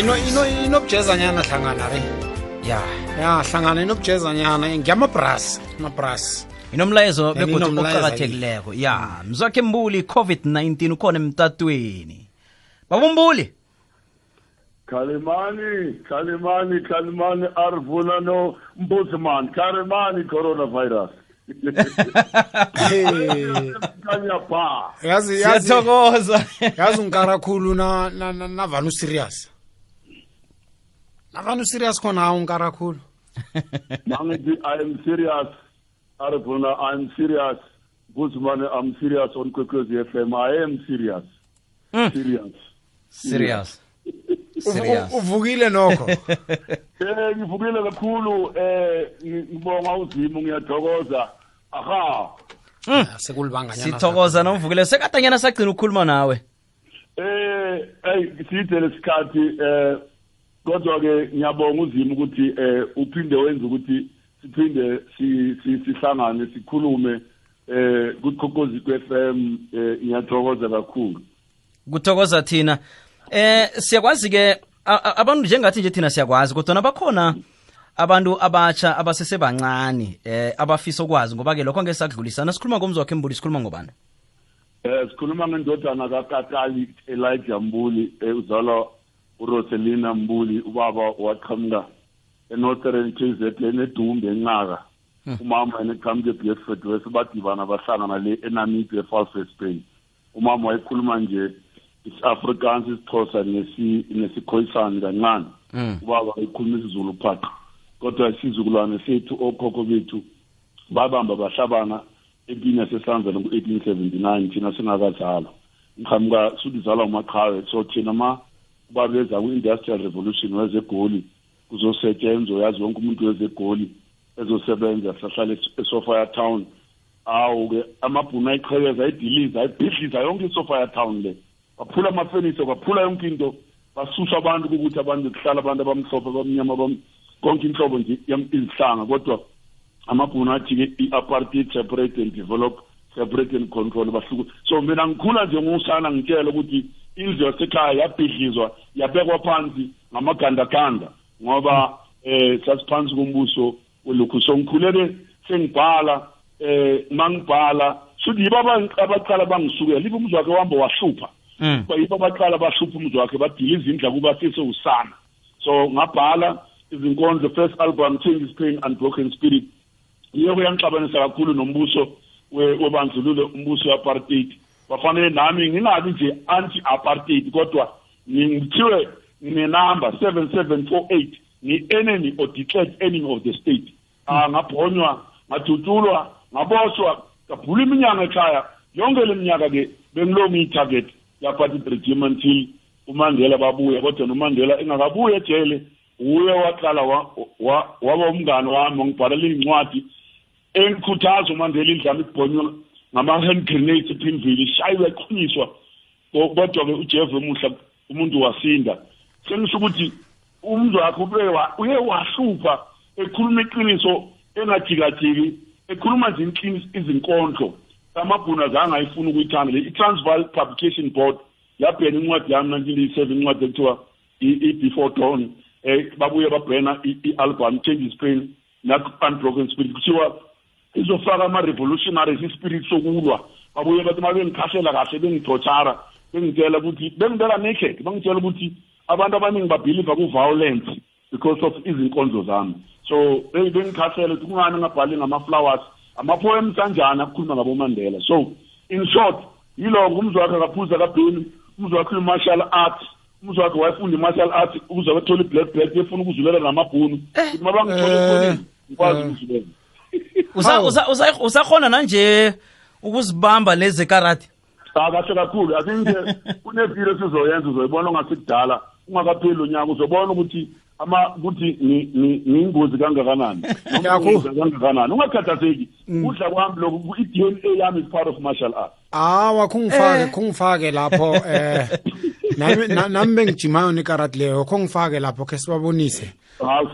ino ino inobujezanyana hlangana re. Ya ya hlangana inobujezanyana ngiyamabras amabras inomlayezo And begodu inomlayezo oqakathekileko. Ya mzwakhe mbuli i-covid-19 ukhona emtatweni. Babumbuli Kalimani, Kalimani, Kalimani, Arvuna no Mbuzman, Kalimani, coronavirus. Kanya pa. yazi yazi. Siyathokoza. Yazi ungikara khulu na na- na- navani userious. Navani userious khona hawu ungikara khulu Mangi, I am serious. arifuna I am serious. guzman i am serious on Kwekwezi FM. I am serious. Serious. serious Uvu- serious uvukile nokho Eh, ngivukile kakhulu eh ngibonga uzimo ngiyathokoza. Aha. sekulibanganyana sithokoza nomvukile sekadanyana sagcina ukukhuluma nawe Eh, hey sithe lesikhathi eh kodwa ke ngiyabonga uzimo ukuthi eh uphinde wenza ukuthi siphinde si- si- sihlangane sikhulume eh kuqhokozi FM eh ngiyathokoza kakhulu. kuthokoza thina. Eh siyakwazi ke a- a- abantu njengathi nje thina siyakwazi kodwa bakhona abantu abatsha abasesebancane eh abafisa ukwazi ngoba ke lokho ngeke sakudlulisana. Sikhuluma ngomzwakhe mbuli sikhuluma ngobani? Eh sikhuluma ngendodana kaKatali Elijah Mbuli eh, uzalwa uRoselina Mbuli ubaba waqhamuka eNorthern KZN edumbe enqaka. Umama eneqhamuka eBedford West badibana bahlangana le eNamibia eFalse Bay umama wayekhuluma nje isiAfrikaans isixhosa nesi nesikhoisani kancane. Mm. ubaba ekhuluma isiZulu phaqha kodwa isizukulwane sethu okhokho bethu babamba bahlabana empini yasesanzana ku-1879 thina singakazalwa ngiqhamuka sudizalwa umaqhawe so thina ma babeza ku-industrial revolution wezegoli kuzosetshenzwa yazi wonke umuntu wezegoli ezosebenza sahlala esofaya town. Awu-ke amabhunu ayiqhekeza ayidiliza ayibhidliza yonke isofaya town le. Baphula amafenisa baphula yonke into. Basusa abantu ukuthi abantu kuhlala abantu abamhlophe abamnyama abam- konke inhlobo nje yam- izihlanga. Kodwa amabhunu athi-ke i-apartheid separate and develop separate and control bahluku so mina ngikhula nje ngusana ngitshela ukuthi indlu yasekhaya yabhidlizwa yabekwa phansi ngamagandaganda ngoba eh sasiphansi kombuso welokhu so ngikhulele sengibhala eh mangibhala. Futhi yibo aba- abaqala bangisukela libe umzwakhe wahamba wahlupha? Mm. Ba- yibo abaqala bahlupha umzwakhe badila izindla kuba sesewusana. So ngabhala izinkondlo first album change is pain unbroken spirit. Yiyo kuyangixabanisa kakhulu nombuso we- wobandlululo umbuso we-apartheid. Bafanele nami ngingabi nje anti-apartheid kodwa ngithiwe nginenamba seven seven four eight ngi-enemy or declared enemy of the state. Ah ngabhonywa ngadutshulwa ngaboshwa ngabhula iminyaka ekhaya. Yonke le minyaka-ke bengilonga i-target ye-apartheid regime until umandela babuya kodwa nomandela engakabuya ejele uye waqala wa- wa- waba umngane wami wangibhalela iy'ncwadi. Engikhuthaza umandela indlama ikubhonywa ngama-hand grenades ephinville ishayiwe yachunyiswa Ko- kodwa-ke ujeff emuhla umuntu wasinda. Sengisho ukuthi umntu wakhe ube wa- uye wahlupha ekhuluma iqiniso engajikajiki ekhuluma nje inqiniso izinkondlo amabhunu azange ayifuna ukuyithanda le i-transval publication board yabhena incwadi yami nineteen eighty seven incwadi ekuthiwa i- i-before dawn eh babuye babhena i- i-album changes pain na-unbroken spirit kuthiwa izofaka ama-revolutionaries ispirit sokulwa. Babuye bathi uma bengikhahlela kahle bengithotshara bengitshela ukuthi bengibeka naked bangitshela ukuthi abantu abaningi babhiliva ku-violence because of izinkondlo zami. So be- bengikhahlela ukuthi kungani ngabhali ngama-flowers ama-poems kanjani akukhuluma ngabomandela. So in short yiloko umzi wakhe akaphuza kabheni umzi wakhe uyi-martial arts umzi wakhe wayefunda i-martial arts ukuze abathole i-black belt efuna ukuzulela namabhunu. Ukuthi uma bangithole Eh, efonini ngikwazi eh. ukuzulela. Usakhona nanje ukuzibamba lezi karate cha kahle kakhulu. Akinje kunevilo sizoyenza uzoyibona ongasikudala ungakapheli unyaka uzobona ukuthi ama ukuthi ni- ni- niyingozi kangakanani. Kangakanani. Ungakhathazeki. Kudla kwami lokhu i-d n a yami is part of martial art hawa khungifake khungifake lapho eh nami na- nami bengijimayo nekarati leyo khungifake lapho ke sibabonise. Hawu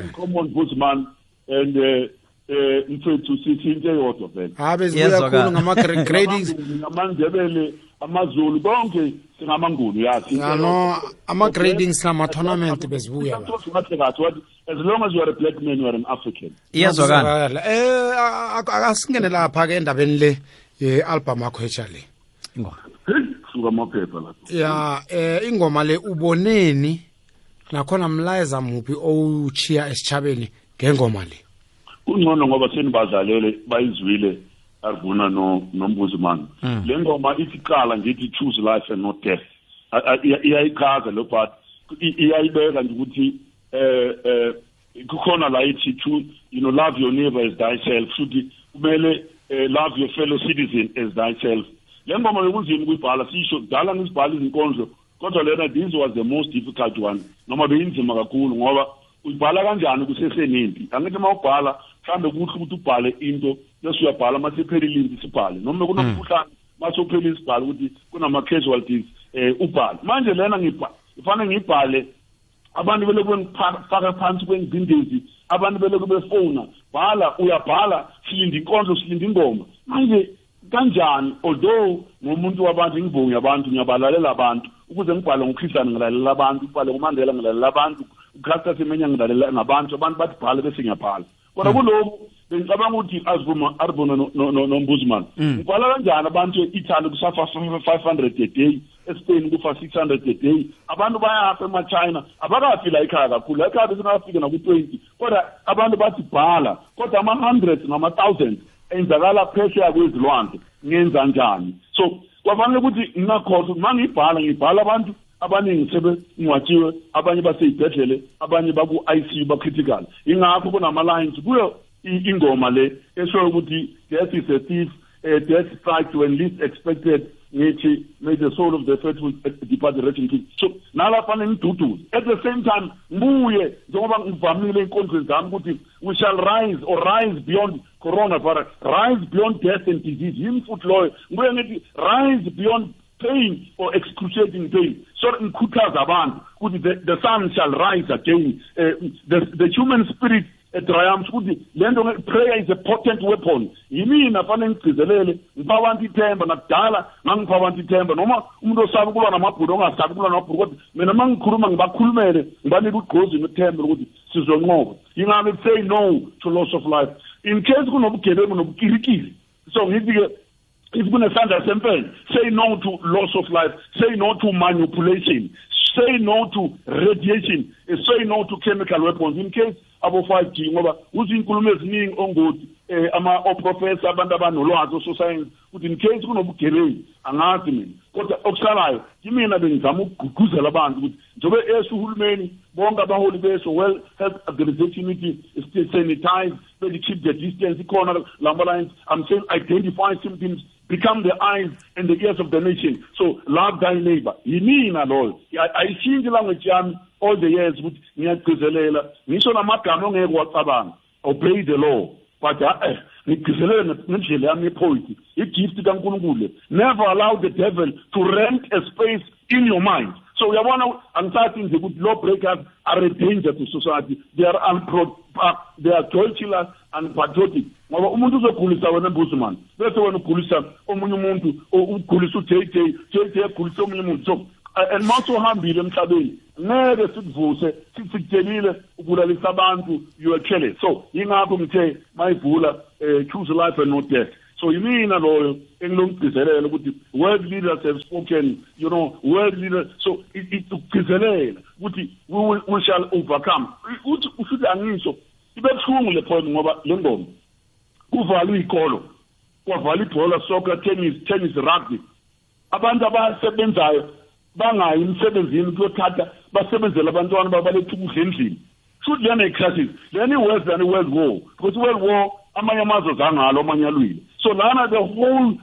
in common bushman and eh, eh mfethu sisinte yodwa vele. Habe zibuya Yezwakala. khulu ngama-gradings ngamandebele amazulu konke singamangulu yazi yano ama-grading sinama-tournament bezibuya la kahle kathi wathi as long as you are a black man you are an african. Iyazwakala eh asingene lapha-ke endabeni le ye-album akho etsha le. Ingoma. Suka amaphepha lapho. Ya eh ingoma le uboneni nakhona mlayeza muphi owuchiya esichabeni ngengoma le. Kungcono ngoba senibadlalele bayizwile arvuna no nombuzimani. Le ngoma ithi qala ngithi choose life and not death. A- a- iya- iyayichaza lo part. I- iyayibeka nje ukuthi eh eh kukhona la ithi to you know love your neighbor as thyself. Futhi kumele eh, love your fellow citizen as thyself. Le ngoma bekunzima ukuyibhala sisho kudala ngisibhala izinkondlo kodwa lena this was the most difficult one. Noma beyinzima kakhulu ngoba uyibhala kanjani kusesenempi? Angithi uma ubhala mhlawumbe kuhle ukuthi ubhale into bese uyabhala mase iphelile impi sibhale. Noma kunomkhuhlane mase uphelile sibhale ukuthi kunama-casualties um ubhale. Manje lena ngibha- kufanele ngiyibhale abantu belokhu bengifaka phansi kwengcindezi abantu belokhu befona bhala uyabhala silinda inkondlo silinda ingoma. Manje kanjani although ngomuntu wabantu ngivunye abantu ngiyabalalela abantu ukuze ngibhale ngokhristian ngilalela abantu ubhale ngomandela ngilalela abantu ucaster semenya ngilalela ngabantu abantu bathi bhale bese ngiyabhala. Kodwa kulokhu bengicabanga ukuthi azivuma arbona nombuzman ngibhala kanjani abantu e-italy kusafa five hundred a day espain kufa six hundred a day? Abantu bayafa emachina abakafi la ekhaya kakhulu la ekhaya besingafika naku-twenty. Kodwa abantu bathi bhala kodwa ama-hundreds ngama-thousands enzakala phesheya kwezilwandle ngenza njani? So kwafanele ukuthi ngingakhohlwa uma ngiyibhala ngibhala abantu abaningi sebengcwatshiwe abanye baseyibhedlele abanye baku-i c u ba-critical. Ingakho kunama-lines kuyo i- ingoma le eshoyo ukuthi death is a thief uh, death strikes when least expected ngithi may the soul of the faithful depart the rest in peace so nalafane ngiduduze at the same time ngibuye njengoba ngivamile ey'nkondlweni zami ukuthi we shall rise or rise beyond coronavirus rise beyond death and disease. Yimi futhi loyo ngibuye ngithi rise beyond pain or excruciating pain. So ngikhuthaza abantu ukuthi the, sun shall rise again. Uh, the, the human spirit uh, triumphs ukuthi le nto nge- prayer is a potent weapon. Yimina fanele ngigcizelele ngipha abantu ithemba nakudala ngangipha abantu ithemba. Noma umuntu osaba ukulwa namabhulu ongasabi ukulwa namabhulu kodwa mina uma ngikhuluma ngibakhulumele ngibanike ugqozi nethemba lokuthi sizonqoba. Yingakho say no to loss of life. In case kunobugebengu nobukirikiri so ngithi-ke if kunesandla semfene say no to loss of life. Say no to manipulation. Say no to radiation. Eh, say no to chemical weapons. In case abo-five g ngoba uthi inkulumo eziningi ongoti um ama-oprofessor abantu abanolwazi ososayensi ukuthi in case kunobugebengu angazi mina. Kodwa okusalayo kimina bengizama ukugqugquzela abantu ukuthi njengoba esho uhulumeni bonke abaholi besho well health organization ukuthi stay sanitize bethi keep the distance ikhona lama-lines i'm saying identify symptoms become the eyes and the ears of the nation. So love thy neighbor. Yimina loyo. I- ayishintshi ilanguage yami all the years ukuthi ngiyagcizelela. Ngisho namagama ongeke wacabanga. Obey the law. But eh ngigcizelele nge- ngendlela yami yepoetry igift kankulunkulu. Le. never allow the devil to rent a space in your mind. So uyabona angisathi nje ukuthi law breakers are a danger to society. They are unpro uh, they are joy killers and patriotic. Ngoba umuntu uzogulisa wena mbuzimani bese wena ugulisa omunye umuntu o- ugulisa u-JJ JJ egulisa omunye umuntu. So uh, and mase uhambile emhlabeni. Ngeke sikuvuse sithi sikutshelile ubulalisa abantu you are careless so yingakho ngithe mayivula um choose life and not death. So yimina loyo engilongigcizelela ukuthi world leaders have spoken you know world leaders so ukugcizelela ukuthi we, shall overcome. Uthi ushuthi angisho ibe buhlungu le point ngoba le ngoma kuvalwa iy'kolo kwavalwa ibhola soccer tennis tennis rugby. Abantu abasebenzayo bangayi emsebenzini kuyothatha basebenzele abantwana babaletha ukudla endlini. Futhi lena i-crisis lena i-worse than i-world war because i-world war amanye amazwe zangalo amanye alwile. So lana the whole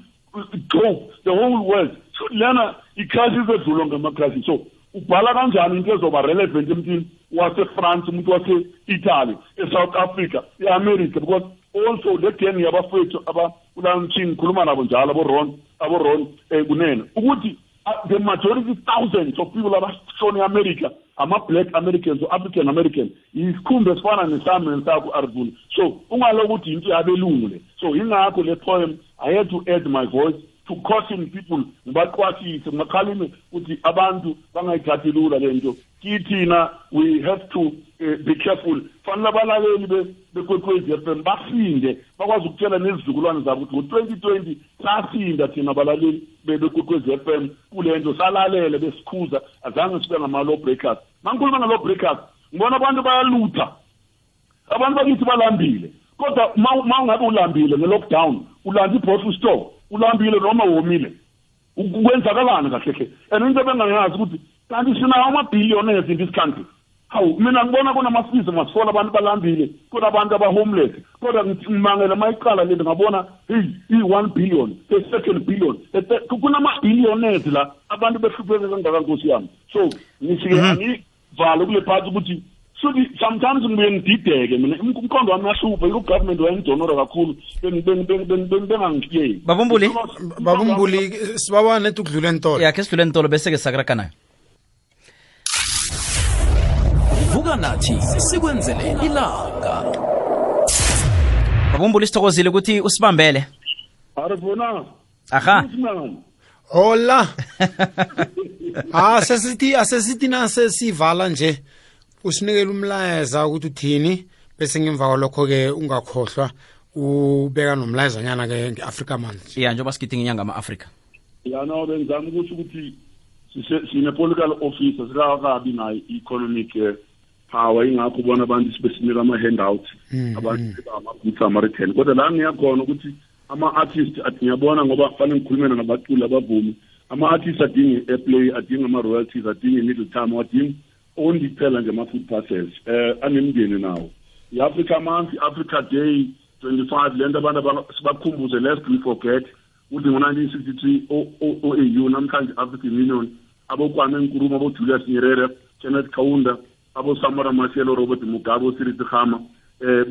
globe the whole world. Futhi lena i-crisis edlulwa ngama-crisis so ubhala kanjani into ezoba relevant emntwini? Wasefrance umuntu wase-italy e-south africa e-america because also le gang yabafowethu abakulamthini ngikhuluma nabo njalo abo-ron abo-ron um kunene. Ukuthi uh, the majority thousands of people abashone e-america. Ama-black americans or african american isikhumba esifana nesami nesakho arvuna so ungalokuthi yinto yabelungu le. So yingakho le poem i had to add my voice to caution people ngibaqwashise ngibakhalime ukuthi abantu bangayithathi lula le nto. Kithina we have to uh, be careful. Fanele abalaleli bekwekwezi f m basinde bakwazi ukutshela nezizukulwane zabo ukuthi ngo-twenty twenty sasinda thina abalaleli bekwekwezi f m. Kule nto salalele besikhuza azange sibe ngama-law breakers. Mangikhuluma nge-law breakers ngibona abantu bayalutha. Abantu bakithi balambile kodwa ma ungabe ulambile nge-lockdown ulanda i-bottle store ulambile noma womile kwenzakalani kahle hle? And into bengangazi ukuthi kanti sinawo amabhillionaires in this country. Hawu mina ngibona kunamasizo masifola abantu balambile kunabantu aba-homeless kodwa ngimangela mayiqala le ngabona heyi i-one billion the-second billion kunama-billionaires la abantu behlupheke kangaka nkosi yami. So ngisike mhm. angivale kule phathi ukuthi futhi sometimes ngibuye ngidideke mina umqondo wami uyahlupha yiko government wayengidonora kakhulu bengangiyeli babumbuli babumbuli? Sibawa nethi ukudlula entolo ya ke sidlule entolo bese ke vuka nathi sikwenzele ilanga. Babumbuli sithokozile ukuthi usibambele. Arifona aha. Hola. Asesithi asesithi nasesivala nje usinikele umlayeza ukuthi uthini bese ngemva kwalokho-ke ungakhohlwa ubeka nomlayezanyana-ke nge-africa month ya njengoba sigidinga inyanga ama-afrika. Ya no bengizama ukuthi ukuthi sine-political officer sikakabi nayo i-economic eh, power ingakho ubona abantu sibe sinika ama-handout mm, abantu mm. ama-boots ama-return kodwa la ngiyakhona ukuthi ama-artist ngiyabona ngoba fanele ngikhulumena nabaculi abavumi. Ama-artist adinge airplay adinge ama-royalties adinge i-middle time adinge ondiphela nje ama-food parcels eh anemndeni nawo. I-africa month i-africa day 25 lento abantu sibakhumbuze lest we forget ukuthi ngo-nineteen sixty three o-au namhlanje african union abokwame nkulumo abo-julius nyerere kenneth kaunda abo-samora masielo robert mugabe osiriti hama eh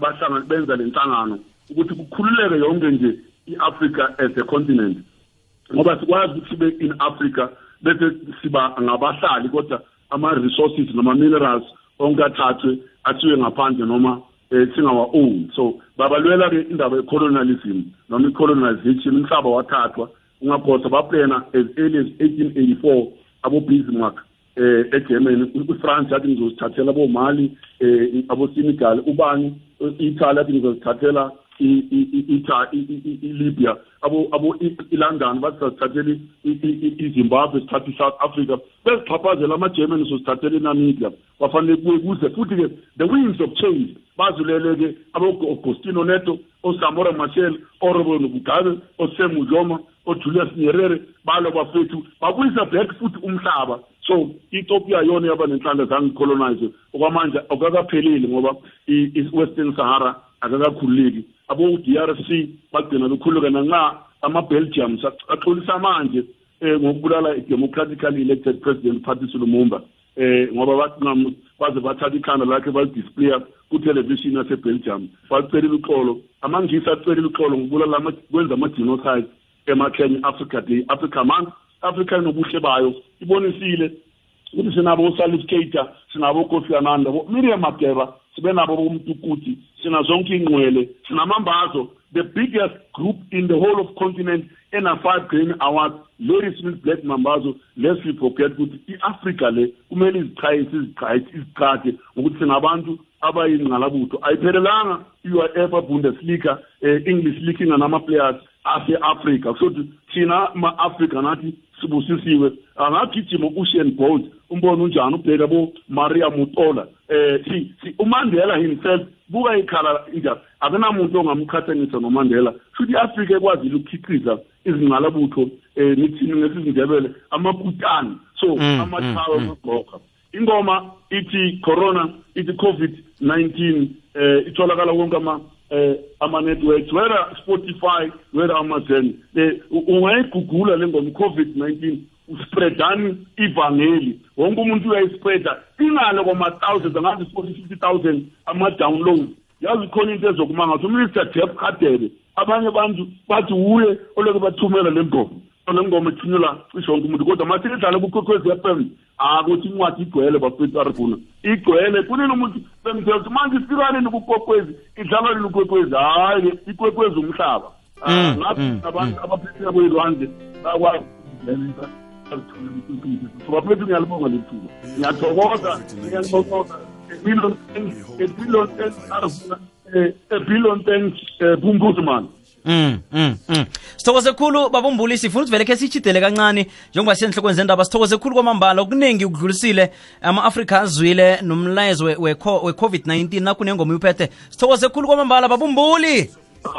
bahlangana benza le nhlangano ukuthi kukhululeke yonke nje i-africa as a continent. Ngoba sikwazi ukuthi sibe in africa bese siba ngabahlali kodwa ama-resources nama-minerals onke athathwe athiwe ngaphandle noma um singawa-own so babalwela-ke indaba ye-colonialism noma i-colonization umhlaba wathathwa ungakhohlwa baplena as early as eighteen eighty four abo-bismarck. Eh eGermany uFrance yathi ngizozithathela abomali eh aboSenegal ubani iItaly yathi ngizozithathela i-libya abo abo iLondon bathi sasithathela iZimbabwe sithatha iSouth Africa bezixhaphazela ama-German sosithathela iNamibia kwafanele kuye kuze futhi-ke the winds of change bazulele-ke abo-Agostino Neto oSamora Machel oRobert Mugabe oSam Ujoma oJulius Nyerere balo bafethu babuyisa back futhi umhlaba so i-ethiopia yona yaba nenhlanga zangicolonize okwamanje akukakaphelile ngoba i-western sahara akakakhululeki abo-DRC bagcina bekhululeka nanxa ama-Belgium axolisa manje eh ngokubulala i-democratically elected president Patrice Lumumba eh ngoba baze bathatha ikhanda lakhe balidisplaya kuthelevishini yasebelgium. Bacelela uxolo amangisi acelela uxolo ngokubulala kwenza ama-genocide emakenya africa day africa month africa inobuhle bayo. Ibonisile ukuthi sinabo usalif keita sinabo kofi ananda miriam makeba sibe nabo bomtukuti sina zonke ingqwele sinamambazo the biggest group in the whole of continent ena-five grain awards very smith black mambazo lest we forget ukuthi i-afrika le kumele izichayise izichade ngokuthi singabantu abayingqalabutho. Ayiphelelanga i-uif bundesliga um english leaking nama-players ase-afrika sokuthi thina ma-afrika nathi sibusisiwe. Angagijima u-usain bolt umbone unjani? Ubheka bo-maria mutola eh si, si uMandela himself buka ikhala njani akunamuntu ongamqhathanisa noMandela. Futhi iAfrika ekwazile ukukhiqiza izingqalabutho eh nithini ngesizindebele amaputani so mm, amachawe mm, amabhoka ingoma ithi corona ithi covid-19 eh itholakala konke ama eh ama networks whether Spotify whether Amazon eh ungayigugula le ngoma covid-19 uspreadani ivangeli. Wonke umuntu uyayispreada. Ingalo kwama-thousands angazi forty fifty thousand ama-download yazi khona into ezokumanga ukuthi uminister jeff kadebe abanye abantu bathi wuye oleke bathumela le ngoma. Le ngoma ithunyelwa cishe wonke umuntu. Kodwa mathi idlale kukwekwezi f m akuthi incwadi igcwele bafethu arifuna. Igcwele kunini umuntu? Bemthetho manje ifikani kukwekwezi idlalwa nini ukwekwezi hhayi ikwekwezi umhlaba. Mm, ngathi mm, abantu abaphethe kweyilwandle bakwazi ukuzingenisa bazithole imicimbi so baphethe ngiyalibonga lethuba ngiyathokoza ngiyalibonga a billion thanks a billion thanks Arvuna, Mm, mm, mm. sithokoze khulu babumbuli sifuna ukuthi vele khe siyitshidele kancane njengoba siyenhlokweni zendaba. Sithokoze khulu kwamambala okuningi ukudlulisile ama-afrika azwile nomlayezo we- we- we-covid-19 nakunengoma uyiphethe sithokoze khulu kwamambala babumbuli!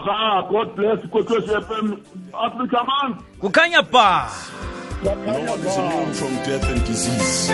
Ha god bless kwekwezi fm africa man! Kukhanya ba! One is immune from death and disease.